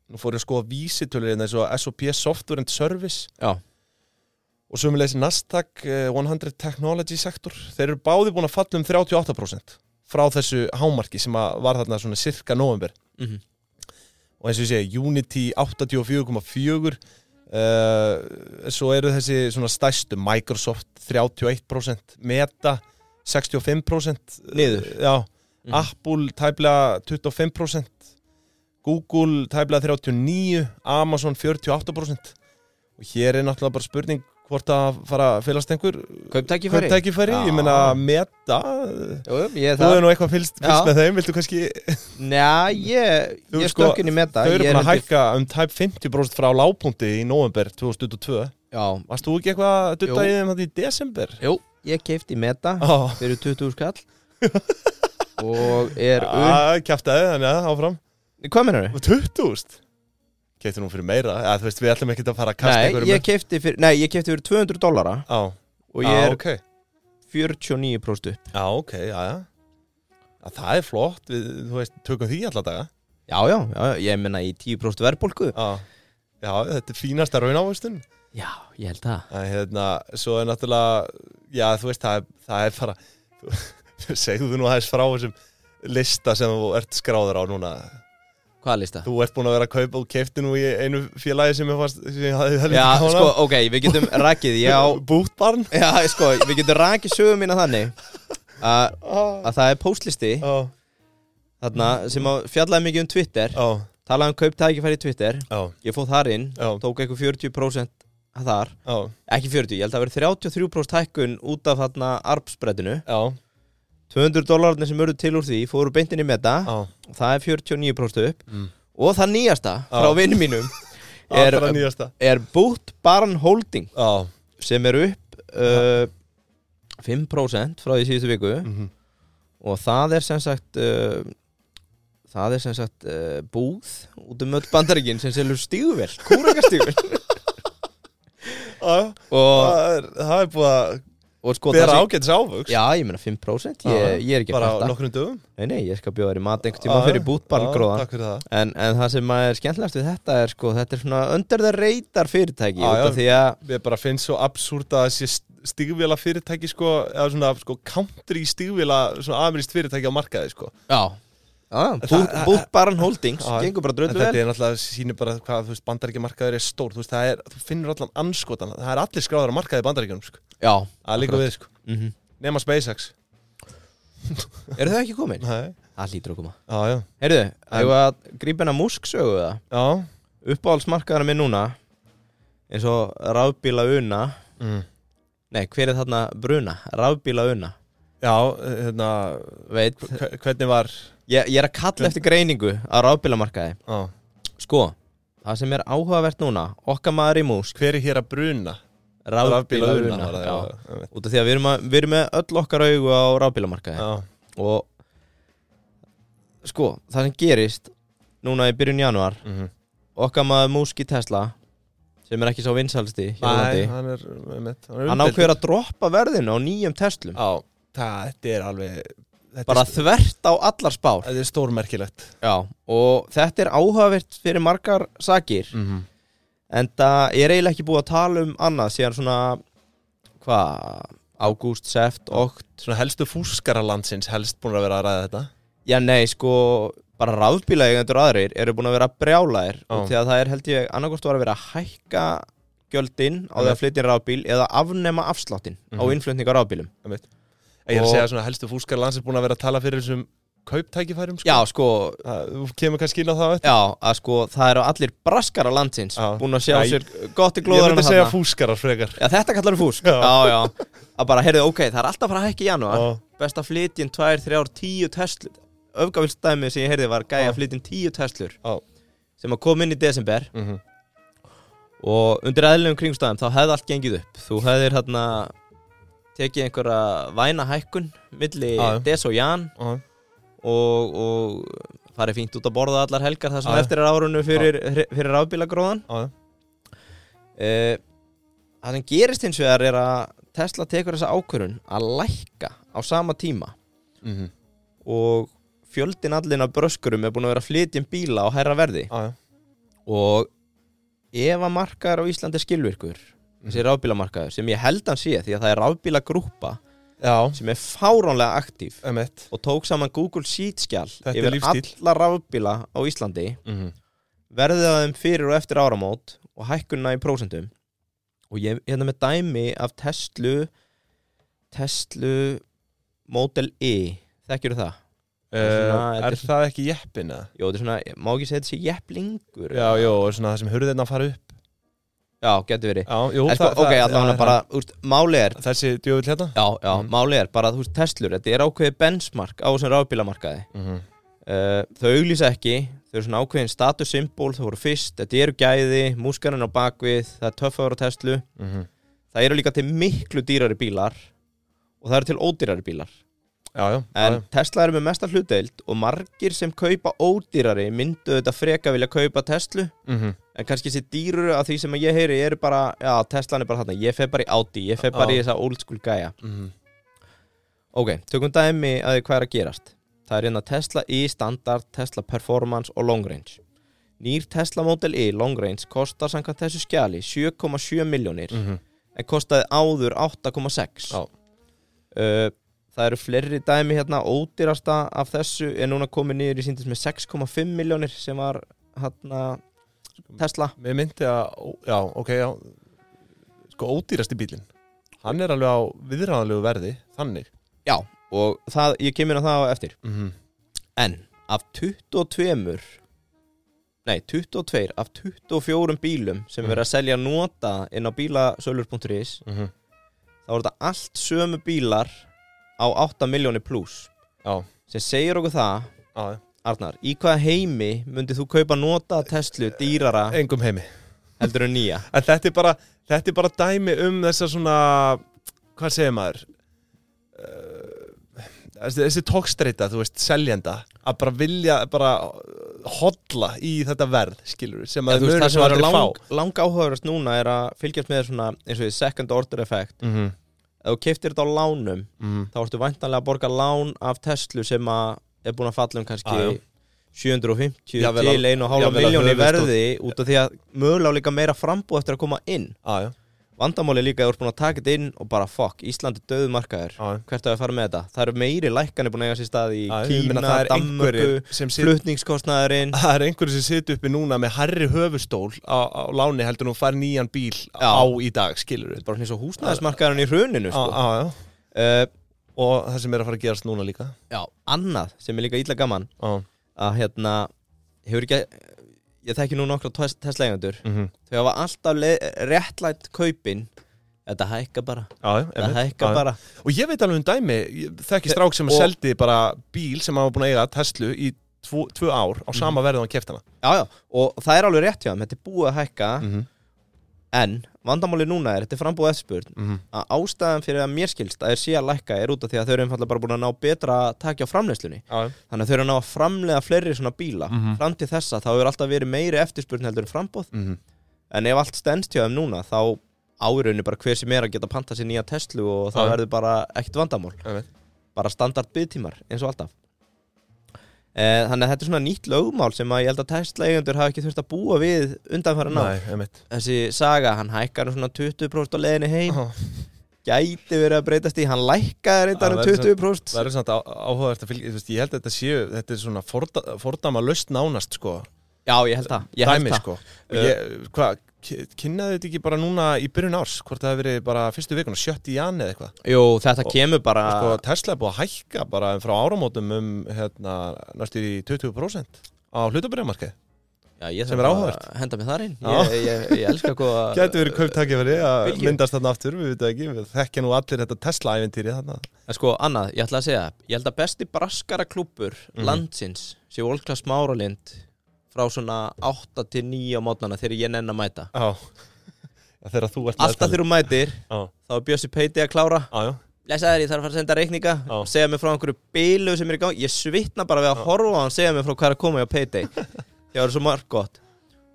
nú fór ég að skoða vísitölur eins og SOP Software and Service. Já, og sömulegis Nasdaq eh, 100 Technology sektor þeir eru báði búin að falla um 38% frá þessu hámarki sem að var þarna svona cirka november Mhm. og eins og ég segi Unity 84,4 uh, svo eru þessi svona stærstu Microsoft 31% Meta 65% Niður. já, Mhm. Apple tæplega 25% Google tæplega 39 Amazon 48% og hér er náttúrulega bara spurning hvort að fara að fylgast einhver kauptækifæri? kauptækifæri, ég meina Meta. Jú, ég er þú hefur nú eitthvað fylgst Já. með þeim viltu kannski, Njá, ég, ég sko, stökkin í meta þau eru er búin að hækka um tæp 50% frá lágpunkti í november 2022 Já, varst þú ekki eitthvað að dutta í þeim í desember? jú, ég keipti meta fyrir 20 skall. (laughs) Og er upp að kæftaði þannig að áfram. Hvað mennur þau? Og 20.000 Kefti nú fyrir meira, ja, þú veist við ætlum ekki að fara að kasta keipti fyrir, nei, ég keipti fyrir 200 dollara. Já, og ég er ok. 49% upp. Já, ok, já, já. Að Það er flott, við, þú veist, tökum því alla daga. Já, já, já, ég menna í 10% verðbólku Já, já þetta er fínasta raunávistun Já, ég held það. En hérna, svo er náttúrulega Já, þú veist, það er, það er bara (laughs) Segðu þú nú aðeins frá þessum lista sem þú ert skráður á núna Hvaða lista? Þú ert búin að vera að kaupa og kefti nú í einu félagi sem ég fannst sem ég hafði helviti Já, gaman sko, ok, við getum á, Bútbarn? Já, sko, við getum rakið sögum mína þannig að, að það er postlisti Já, þarna sem að fjallaði mikið um Twitter. Já, talaði um kauptækifæri í Twitter. Já, ég fóð þar inn, Já. tók eitthvað 40% að þar, já, ekki 40, ég held að það verið 33% hækkun út af þarna arbsbrettinu já, 200 dólararnir sem eru til úr því fóru beintin í meta. Og það er 49% upp. Mm. og það nýjasta frá Já. vinnum mínum (laughs) er, er Boot Barn Holding Já, sem er upp uh, 5% frá því síðustu viku. Mhm, og það er sem sagt uh, það er sem sagt uh, búð út um öll bandaríkin sem selur stíguvel, kúrekastíguvel (laughs) Já, og, það er, það er búið að sko bera sé- ágætis ávöxt. Já, ég meina 5% ég, ég er ekki að Bara kvarta nokkrum dögum? Nei, nei, ég skal bjóða þér í mat einhvern tíma Já, fyrir bútball já, gróðan Takk fyrir það. En, en það sem er skemmtilegast við þetta er sko, þetta er svona under the radar fyrirtæki út já. því að Ég bara finnst svo absúrt að þessi stígvila fyrirtæki sko, eða svona sko country stígvila svona ameríst fyrirtæki á markaði sko. Já, Það- Bútbarn Holdings, gengur bara En dröldu þetta vel. er náttúrulega, sýnir bara hvað, bandaríkjamarkaður er stór. Þú veist, það er, þú finnur allan anskotan. Það er allir skráður á markaði í bandaríkjunum sko. Já, Það er líka við sko. Mm Nema SpaceX. (laughs) Eru þau ekki komin? Nei. Það lítur að koma. Já, já. Heyrðu, hefur að grípa hennar músksögu það Já. Uppáhaldsmarkaðar minn núna eins og rafbíla una mm. Nei, hver er þarna bruna? Rafbíla una Já, hérna Veit, hve- Hvernig var ég, ég er að kalla eftir greiningu á rafbílamarkaði. Já Sko, það sem er áhugavert núna Okkar maður í músk Hver er hér að bruna? Rafbíla Rafbílauna una var það, já. já. Út af því að við erum, að, við erum með öll okkar augu á rafbílamarkaði. Já, Og Sko, það sem gerist Núna í byrjun januar mhm. Okkar maður músk í Tesla Sem er ekki svo vinsalsti Nei, hann er, er Hann ákveður að droppa verðinu á nýjum Teslum. Já, það, þetta er alveg Þetta Bara er, þvert á allar spár. Þetta er stórmerkilegt. Já, og þetta er áhugavert fyrir margar sakir mm -hmm. En það er eiginlega ekki búið að tala um annað síðan svona Hvað, ágúst, seft, okt. Svona helstu fúskaralandsins helst búin að vera að ræða þetta? Já, nei, sko, bara rafbílaeigendur aðrir eru búin að vera brjálæðir Já. og því að það er held ég annarkost var að vera að hækka gjöldin á því að flytja rafbíl eða afnema afsláttin á Mhm. innflutning á rafbílum Ég er að segja svona helstu fúskaralandsins búin að vera að tala fyrir þessum kauptækifærum sko. Já, sko, Það, kemur kannski inn á það já, að sko, það eru allir braskara landsins Já. búin að sjá Já, sér gott í Ég glóðarum myndi að segja fúskarar frekar Já, þetta kallar fúsk Já. Já, já, að bara, heyrðu, ok, það er alltaf að hækka í janúar Já, Best að flytja inn tvær, þrjár, tíu Tesla Öfgafilsdæmi sem ég heyrði var gæja Já. að flytja inn tíu Teslur Já. sem að koma inn í desember mhm. og undir eðlilegum kringstæðum þá hefði allt gengið upp þú hefðir hérna tekið einhverja væna hækkun milli Já, já. des og jan Já. og, og farið fínt út að borða allar helgar það sem já. eftir er árunu fyrir, fyrir rafbílagróðan uh, það sem gerist hins vegar er að Tesla tekur þessa ákvörun að lækka á sama tíma mhm. og fjöldin allin af bröskurum er búin að vera að flytja um bíla á hærra verði já. og ef að markaður á Íslandi er skilvirkur þessi rafbílamarkaður sem ég held hann sé því að það er rafbílagrúpa Já, sem er fáránlega aktív emitt og tók saman Google Sheet skjál yfir lífstíll. alla rafbíla á Íslandi mhm. verðið að þeim fyrir og eftir áramót og hækkunna í prósentum og ég hérna með dæmi af Tesla Tesla Model E þekkjur það? Uh, svona- er þetta er- það ekki jeppin eða? Jó, þetta er svona, má ekki segja þetta sé jepplingur Já, jú, og svona það sem hurðirna fara upp Já, getur verið. Já, jú, sko, ok, allavega bara, úrst, máli er Þessi djöfull hérna? Já, já, Mhm. máli er bara, þú veist, Teslur Þetta er ákveðið benchmark á þessum rafbílamarkaði. Mm uh, Þau auglýsa ekki Þau eru svona ákveðin status symbol Þau voru fyrst, þetta eru gæði, múskarinn á bakvið Það er töffur á Teslu. -hmm. Það eru líka til miklu dýrari bílar Og það eru til ódýrari bílar Já, já, En já, Tesla eru með mesta hlutdeild Og margir sem kaupa ódýrari Myndu þetta freka vilja kaupa Teslu mm En kannski þessi dýruru af því sem ég heyri eru bara, já, Teslan er bara þarna. Ég fer bara í Audi, ég fer bara í þessa old school gæja. -hmm. Ok, tökum dæmi að hvað er að gerast. Það er hérna Tesla E standard, Tesla Performance og Long Range. Nýr Tesla Model E Long Range kostar samkvæmt þessu skjali 7,7 miljónir Mhm. en kostaði áður 8,6 Já. uh, Það eru fleiri dæmi hérna ódýrasta af þessu er núna komið niður í síndis með 6,5 miljónir sem var hérna Tesla Mér myndi að, já, ok, já Sko, ódýrasti bílinn Hann er alveg á viðræðanlegu verði Þannig Já, og það, ég kemur á það á eftir mm -hmm. En af 22 Nei, 22 af 24 bílum sem verið að selja nota inn á bílasölur.is Mm -hmm. þá er þetta allt sömu bílar á 8 miljónir pluss Já, sem segir okkur það, já, Arnar í hvaða heimi myndið þú kaupa nota Tesla dýrara engum heimi. heldur en nýja? En þetta er bara, þetta er bara dæmi um þessa svona Hvað segir maður? Uh, þessi, þessi tókstreita, þú veist, seljenda að bara vilja, bara hodla í þetta verð, skilur sem Ja, að þú veist, það sem er lang, lang áhugaverðast núna er að fylgjast með svona eins og því second order effect. -hmm. Ef þú keftir þetta á lánum þá ertu væntanlega að borga lán af Tesla sem er búin að falla um kannski Já, já. 750 Jafnvel til að- 1,5 jafnvel að miljón í höfuðstóll. verði út af því að mögulega líka meira frambúð eftir að koma inn Já, já, vandamáli líka að ert búin að taka þetta inn og bara fuck, Ísland er döðu markaður. Hvert á að fara með þetta, það eru meiri lækkanir búin að eiga sér stað í meina, Kína, er Danmörku flutningskostnaðurinn. (laughs) Það er einhverjir sem situr uppi núna með harri höfustól á, á láni heldur nú fær nýjan bíl Já. á í dag, skilur við bara eins og húsnæðismarkaðurinn í hruninu sko. já, já uh, og það sem er að fara að gerast núna líka. Já, annað sem er líka illa gaman að hérna hefur ekki ég þekki nú nokkra Tesla-eigendur. Mhm. Þau hafa alltaf réttlætt kaupin. Þetta hækka bara, Já, þetta hækka bara. Og ég veit alveg um dæmi, þekki strák sem Og- seldi bara bíl sem hafa búin að eiga Tesla í tvo, tvö ár á sama og hann keft hana. Já, já, og það er alveg rétt hjá þeim. Þetta er búið að hækka. Mm en vandamáli núna er, þetta er frambúið eftirspurn -hmm. að ástæðan fyrir að mér skilst að er sé að lækka er út af því að þau eru einfallega bara búin að ná betra taki á framleiðslunni Já, þannig að þau eru að ná að framleiða fleiri svona bíla Mhm. fram til þessa þá hefur alltaf verið meiri eftirspurn heldur en frambúð mm en ef allt stendst hjá þeim núna þá áraunni bara hver sem er að geta panta sér nýja Tesla og það Já. verður bara ekkert vandamál einmitt. bara standard byggtímar eins og alltaf þannig að þetta er svona nýtt lögmál sem að ég held að Tesla eigendur hafa ekki þurft að búa við undanfæra ná þessi saga, hann hækkar um svona 20% á leiðinni heim. Já, gæti verið að breytast í, hann lækkaði reyndar um Það verður 20% Það er á- áhugavert að fylgja, ég held að þetta séu, þetta er svona forda, fordama löst nánast, sko, já, ég held það, dæmi, sko. Og ég, hvað, kynnaði þetta ekki bara núna í byrjun árs, hvort það hefur verið bara fyrstu vikuna, 7. jan eða eitthvað? jú, þetta Og- kemur bara Sko, Tesla er búið að hækka bara frá áramótum um, hérna, næstu í 20% á hlutabriðamarkið. sem er áhugavert. henda mig þar inn ég, ég, ég elska hvað (laughs) að- Gæti verið kauptækifæri að myndast þarna aftur, við veitum ekki, við þekkja nú allir þetta Tesla-æventýri þarna. En sko, annað, ég ætla að segja Ég held að besti braskara klúbbur Mhm. landsins sé Volkla Smáralind frá svona 8 til 9 á mótnana þegar ég nenn að mæta. (laughs) Þegar þú ert Alltaf þegar þú mætir, Já, þá er Bjössi Peiti að klára. Já, já, Lesa þér, ég þarf að fara að senda reikninga. Segja mér frá einhverju bilu sem er í gang Ég svitna bara við að horfa á hann segja mér frá hvað er að koma hjá Peiti. (laughs) Það er svo margt gott.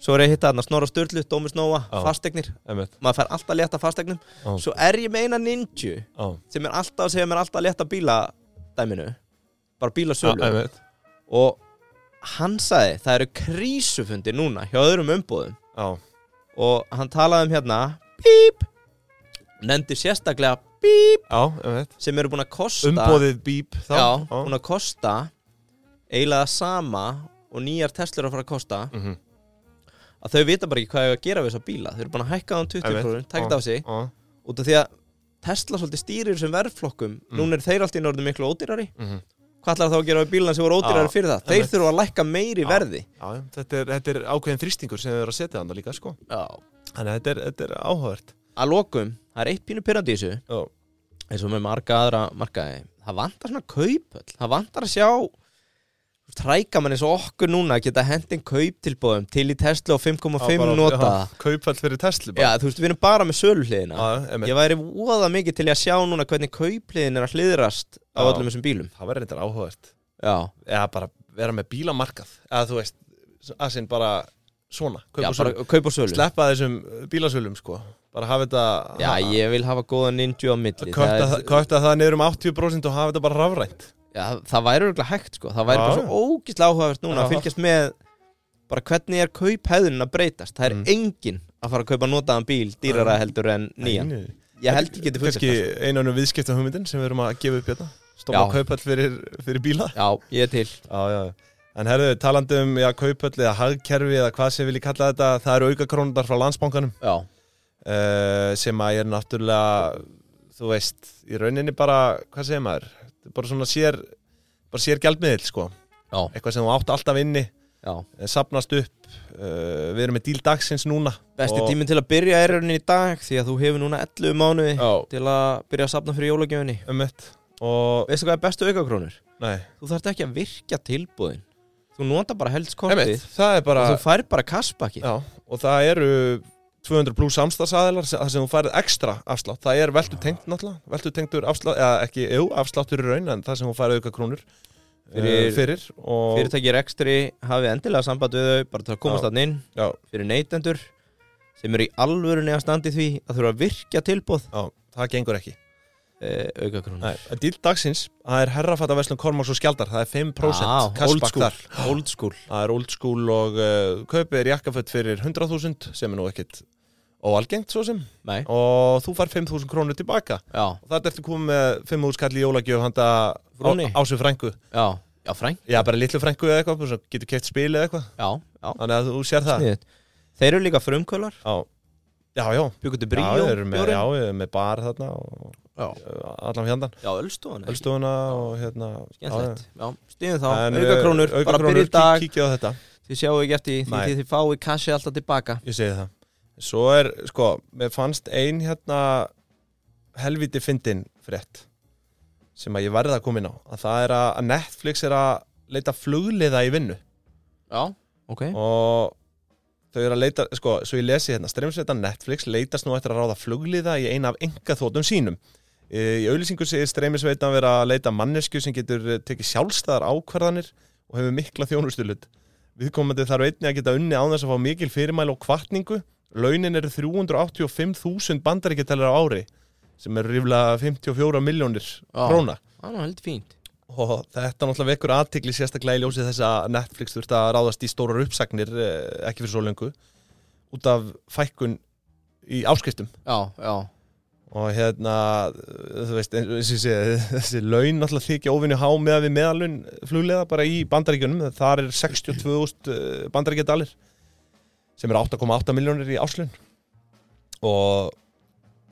Svo er ég að hitta hann Snorra Sturlu, Dómus Nóa, Já. fastegnir. Maður fær alltaf létta fastegnum Já, Svo er ég með eina ninju sem er alltaf að segja mér alltaf að létta bíladæminu. Bara bílasölu. Og hann sagði það eru krísufundi núna hjá öðrum umbúðum Já, og hann talaði um hérna bíp nefndi sérstaklega bíp já, einmitt. sem eru búin að kosta Umbóðið bíp þá. já, búin að kosta eiginlega það sama og nýjar Teslur að fara að kosta Mhm. að þau vita bara ekki hvað er að gera við þessa bíla þau eru búin að hækka það um 20 Einmitt. krónur, takk þetta á sig Já, út af því að Tesla svolítið stýrir þessum verðflokkum Mm. núna er þeir alltaf í norðum miklu ódýrari mhm. Hvað ætlar þá að gera við bílana sem voru ódýrari Já, fyrir það? Þeir þurfa að lækka meiri verði. Já, þetta er, þetta er ákveðin þrýstingur sem þau eru að setja þannig líka, sko. Já. Þannig að þetta er, þetta er áhugavert. að lokum, það er eitt pínu pyrrandi í þessu. Eins og með marga aðra markaði. Það vantar svona kaupöll það vantar að sjá træka mann eins og okkur núna að geta hendin kauptilbóðum til í Tesla og 5,5 nota Kaupfall fyrir Tesla Já, þú veist, við erum bara með söluhliðina. Ég væri voða mikið til að sjá núna hvernig kaupliðin er að hliðrast á Já. öllum þessum bílum Það verður reyndar áhugavert. Já, Eða bara vera með bílamarkað. Eða þú veist, að sinn bara svona. Kaup Já og bara sölu. kaup og sölu Sleppa þessum bílasölum, sko. Bara hafa þetta... Já, ég vil hafa góða ninju á milli Kötta, það, það, það niður um 80% og hafa þetta bara rafrænt. Já, það væri örgulega hægt sko. Það væri Já, bara svo ógislega áhugavert núna Já. að fylgjast með bara hvernig er kauphæðunin að breytast. Það er Mm. enginn að fara að kaupa notaðan bíl dýrara heldur en nýjan. Nei, Ég held ég geti fullt Kanski einanum viðskipta hugmyndin sem við erum að gefa upp hérna. Stofna Já. kaupall fyrir, fyrir bíla. Já, ég er til. Já, já. En herðu, talandi um já, kaupall eða hagkerfi eða hvað sem vilji kalla þetta Það eru auka krónundar frá landsbankanum. Já, uh, sem að er náttúrulega þú veist, í rauninni bara hvað segir maður, bara svona sér bara sér gjaldmiðil, sko. Já, eitthvað sem þú átt alltaf inni já. eh, safnast upp uh, við erum með díl dagsins núna. Besti Og- tíminn til að byrja er rauninni í dag því að þú hefur núna 11 mánuði Já, til að byrja að safna fyrir jólagjöfunni um mitt. Og, Veistu hvað er bestu aukakrónur? nei, Þú þarft ekki að virkja tilbúðin Þú nota bara helst um kortið það er bara og þú fær bara kassbakki Já, og það eru 200 pluss samstagsaðilar þar sem þú færið ekstra afslátt. Það er veltu tengt náttúrulega. Veltu tengtur afslátt, eða ekki, jú, afsláttur í raun en það sem þú færið auka krónur Fyrir- eh, fyrir og fyrirtæki rekstri hafið endilega samband við þau bara til að komast þannig inn. Já, fyrir neytendur sem eru í alvörunni að standi því að þurfa að virkja tilbúð já, það gengur ekki e, auka krónur Nei, dýl dagsins, það er herrafata Veslun Kormáks og Skjaldar, það er 5% Ah, school. þar. Old school. Það er old school og uh, kaupið er jakkafött fyrir 100.000 sem er nú ekkit óalgengt svo sem. Nei, og þú fær 5.000 krónur tilbaka. Já, og það er eftir komið með 5.000 kall í jólagjöf handa Frúnni. á, ásug frængu já, já, fræng já, bara litlu frængu eða eitthvað, getur keitt spil eða eitthvað. Já, já, þannig að þú sér það. Sniðið Þeir eru líka frumkvölar, já, já, já, byggur til já, bríó við erum með, já, við erum með bar þarna og já, allan fjandan já ölstofan Ölstofuna og hérna Skemmtilegt, já, sniðið þá, En, auka uh, krónur, auka bara krónur, kíkja á þetta. Þið sjáu ekki eftir því þið fáið kassi alltaf tilbaka. Ég segi það. Svo er, sko, mér fannst ein hérna helviti fyndin frétt sem að ég verði að koma inn á. Að það er að Netflix er að leita flugliða í vinnu. Já, ok. Og þau eru að leita, sko, svo ég lesi hérna streymisveita Netflix leitast nú eftir að ráða flugliða í eina af enga þóttum sínum í auðlýsingu segir streymisveita að vera að leita mannesku sem getur eh, tekið sjálfstæðar ákvarðanir og hefur mikla þjónustulut viðkomandi þarf einni að geta unni á þess að fá mikil fyrirmæli og kvartningu launin eru 385.000 bandaríkjatalir á ári sem eru ríflega 54 miljónir króna. Það er heldur fínt. Og þetta náttúrulega vekur aðtikli sérstaklega í ljósið þess að Netflix þurft að ráðast í stórar uppsagnir eh, ekki fyrir svo lengu út af fækkun í áskriftum. Já, já, og hérna þú veist, eins og ég sé, þessi laun náttúrulega þykja óvinni há með við meðalun fluglega bara í bandaríkjunum. Þar er 62.000 bandaríkjadalir sem er 8,8 miljónir í áslun og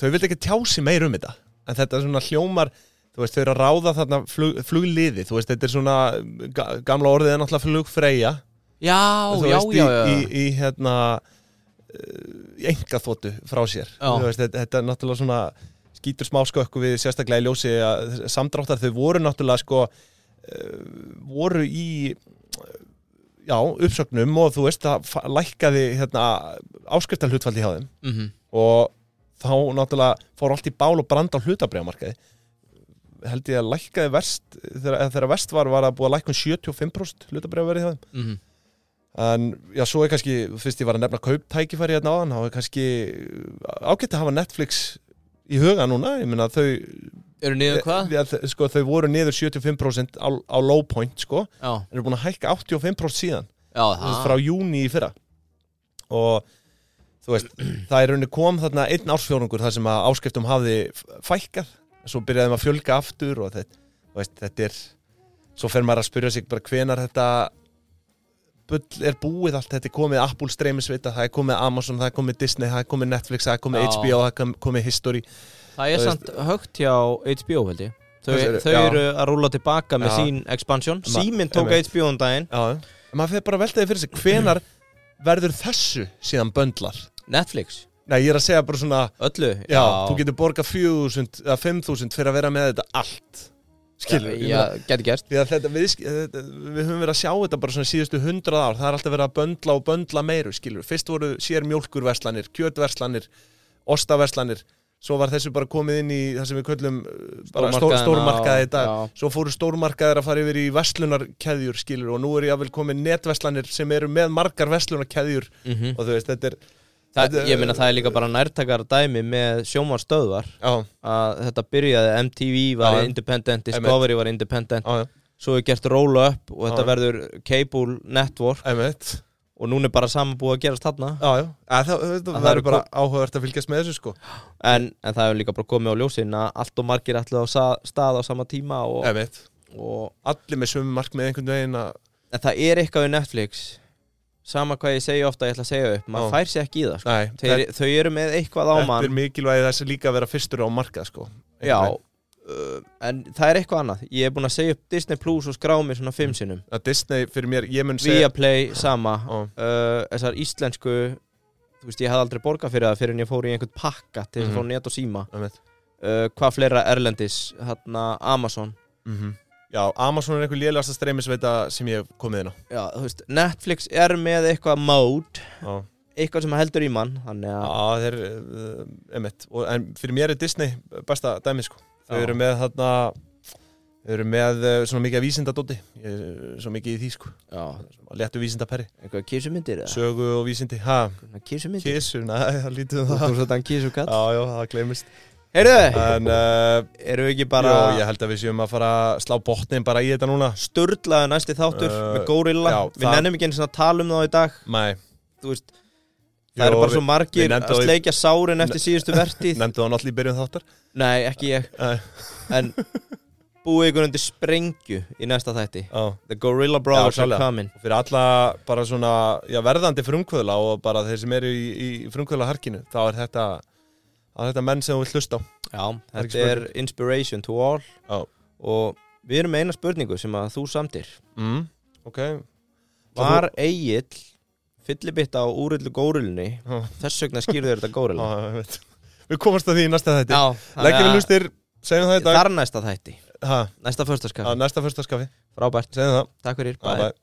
þau vildi ekki tjási meir um þetta. En þetta er svona hljómar þú veist, þau eru að ráða þarna flug, flugliði þú veist, þetta er svona ga gamla orðið er náttúrulega flugfreyja. Já, þú já, veist, já, í, já. í, í hérna enga þóttu frá sér. Veist, þetta, þetta er náttúrulega svona skýtur smá skökku við sérstaklega í ljósi að samdráttar þau voru náttúrulega sko uh, voru í eh, já, uppsögnum og þú veist fa- lækkaði hérna áskriftarhlutfaldi hjá þeim. Mhm. og þá náttúrulega fór allt í bál og brand á hlutabriðamarkaði held ég að lækkaði verst þegar, þegar verst var var að búa að lækka um 75% hlutabriðaverið hjá þeim. Mhm. En já, svo er kannski, fyrst ég var að nefna kauptækifæri hérna áðan, þá er kannski ágætt að hafa Netflix í huga núna, ég meina þau Eru niður hvað? Sko, þau voru niður 75% á, á low point, sko, Já, en eru búin að hækka 85% síðan, já, frá júni í fyrra. Og þú veist, það er rauninni kom þarna einn ársfjórungur þar sem að áskriftum hafði f- fækkað, svo byrjaði maður að fjölga aftur og þetta, veist, þetta er svo fer maður að spyrja sig bara hvenar þetta bull er búið allt, þetta er komið Apple streymisveita, það er komið Amazon, það er komið Disney, það er komið Netflix, það er komið Já. HBO, það er komið History Það er samt högt hjá HBO held ég Þau, segirðu? þau Já. eru að rúla tilbaka með Já. sín expansion Síminn tók. HBO um daginn Já, maður fyrir bara að velta því fyrir sig hvenar (clears throat) verður þessu síðan böndlar Netflix, Nei, ég er að segja bara svona öllu Já, þú getur borgað 4.000 eða 5.000 fyrir að vera með þetta allt Skilur, Því að þetta, við, þetta, við höfum verið að sjá þetta bara svona síðustu hundrað ár. Það er alltaf verið að böndla og böndla meiru, skilur. Fyrst voru sér mjólkurverslanir, kjötverslanir, ostaverslanir. Svo var þessu bara komið inn í það sem við köllum uh, stórmarkaði já. Svo fóru stórmarkaðir að fara yfir í verslunarkeðjur, skilur Og nú er ég að vel komið netverslanir sem eru með margar verslunarkeðjur. Mhm. Og þú veist, þetta er Það, ég meina það er líka bara nærtakar dæmi með sjómarstöðvar Já, að þetta byrjaði MTV var Já, independent. Discovery var independent. Já, já, svo er gert roll up og þetta verður cable network. Einmitt. Og núna er bara saman búið að gerast þarna. Að það, það, er bara áhugavert að fylgjast með þessu sko. En, en það hefur líka bara komið á ljósin að allt og margir ætlaði á sa- stað á sama tíma og, og Allir með sömu markmið einhvern veginn að en það er eitthvað við Netflix sama hvað ég segja ofta ég ætla að segja upp maður fær sér ekki í það sko. Nei, Þeir, þau eru með eitthvað á þetta mann. er mikilvægi þess að líka vera fyrstur á markað sko já, uh, en það er eitthvað annað. Ég er búin að segja upp Disney Plus og skrá mig svona fimm sinnum. Að Disney fyrir mér, ég mun segja Viaplay sama. Uh, þessar íslensku þú veist ég hafði aldrei borgað fyrir það fyrir en ég fór í einhvern pakka til þess Mhm. að fá net og síma. Uh, hvað fleira Erlendis hérna Amazon. Mhm. Já, Amazon er einhver lélegasta streymisveita sem ég hef komið inn á. Já, þú veist, Netflix er með eitthvað mode Já, eitthvað sem heldur í mann þannig að Já, þeir, uh, emitt og, En fyrir mér er Disney besta dæmi sko. Þau Já. eru með þarna Þau eru með uh, svona mikið vísindadóti Ég er svo mikið í því sko. Já, Léttu vísindaperri. Eitthvað kísumyndir eða? Sögu og vísindi. Ha, kísumyndir. Kísu, næ, það lítið um þú það. er svona Já, já, heyrðu, En uh, eru við ekki bara Jó, ég held að við séum að fara að slá botnin bara í þetta núna. Sturlaði næsti þáttur Uh, með Gorilla. já, við það- nennum ekki einu svona að tala um það í dag. Nei, þú veist það eru bara svo margir að sleikja sárin eftir síðustu vertíð. (laughs) Nefndu það náttúrulega í byrjun þáttar. Nei, ekki ég. Nei. en búið ykkur undir sprengju í næsta þætti. Já. The Gorilla Brothers Já, are klálega. coming. Fyrir alla bara svona já, verðandi frumkvöðla og bara þeir sem eru í, í frumkvöðla þá er þetta, er þetta menn sem þú vill hlusta á. Já, er þetta er inspiration to all. Já. og við erum með eina spurningu sem að þú samtir mm, ok. Var Egil fyllibitt á úrillu górillunni? Já, þess vegna skýrðu þetta (laughs) já, ég veit. við komast að því í næsta þætti. Leggjum við lustir, segjum það í dag. Þar næsta þætti. Ha, næsta á förstaskaf, næsta fyrsta skafi, frábært takk fyrir, Bye, bye.